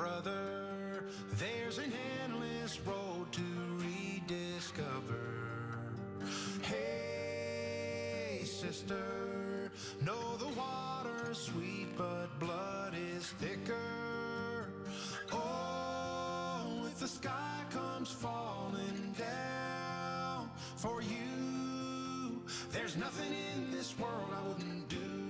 brother, there's an endless road to rediscover. Hey, sister, know the water's sweet, but blood is thicker. Oh, if the sky comes falling down for you, there's nothing in this world I wouldn't do.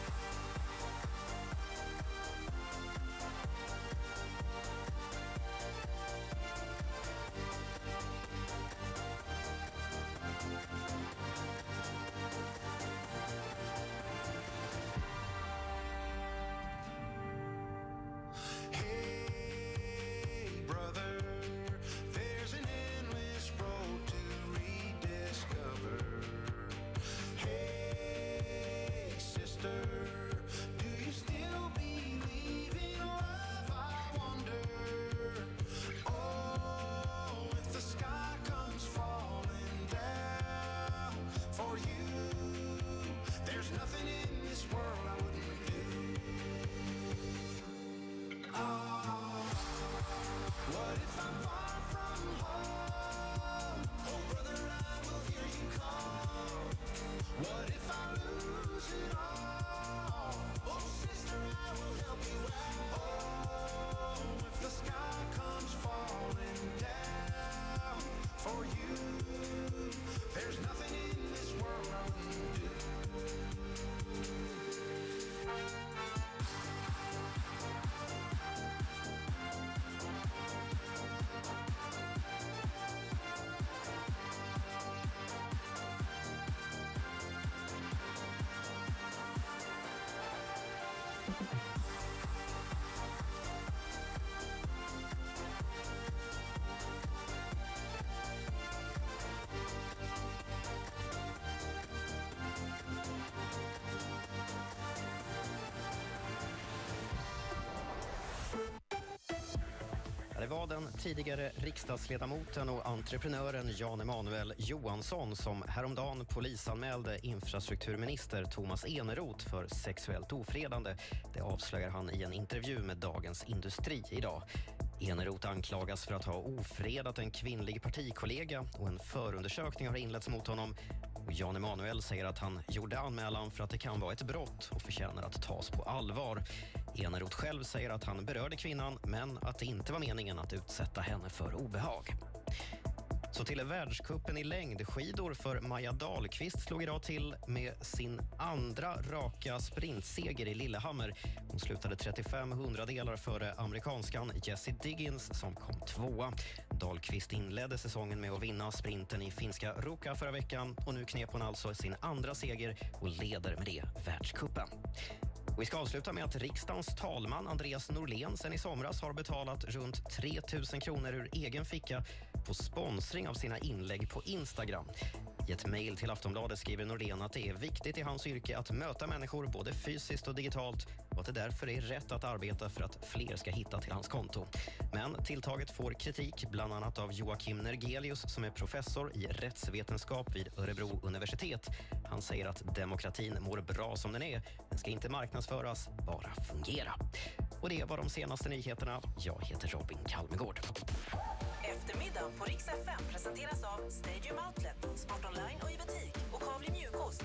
var den tidigare riksdagsledamoten och entreprenören Jan Emanuel Johansson som häromdagen polisanmälde infrastrukturminister Thomas Eneroth för sexuellt ofredande. Det avslöjar han i en intervju med Dagens Industri idag. Eneroth anklagas för att ha ofredat en kvinnlig partikollega och en förundersökning har inletts mot honom. Och Jan Emanuel säger att han gjorde anmälan för att det kan vara ett brott och förtjänar att tas på allvar. Eneroth själv säger att han berörde kvinnan men att det inte var meningen att utsätta henne för obehag. Så till världskuppen i längdskidor för Maja Dahlqvist slog idag till med sin andra raka sprintseger i Lillehammer. Hon slutade 35 hundradelar före amerikanskan Jessie Diggins som kom tvåa. Dahlqvist inledde säsongen med att vinna sprinten i finska Ruka förra veckan och nu knep hon alltså sin andra seger och leder med det världskuppen. Vi ska avsluta med att riksdagens talman Andreas Norlén sen i somras har betalat runt 3 000 kronor ur egen ficka på sponsring av sina inlägg på Instagram. I ett mejl till Aftonbladet skriver Norlén att det är viktigt i hans yrke att möta människor både fysiskt och digitalt och att det därför är rätt att arbeta för att fler ska hitta till hans konto. Men tilltaget får kritik bland annat av Joakim Nergelius som är professor i rättsvetenskap vid Örebro universitet. Han säger att demokratin mår bra som den är. Den ska inte marknadsföras, bara fungera. Och det var de senaste nyheterna. Jag heter Robin Kalmegård. Eftermiddagen på Rix FM presenteras av Stadium Outlet, Sport Online och i butik. Och Kavli Mjukost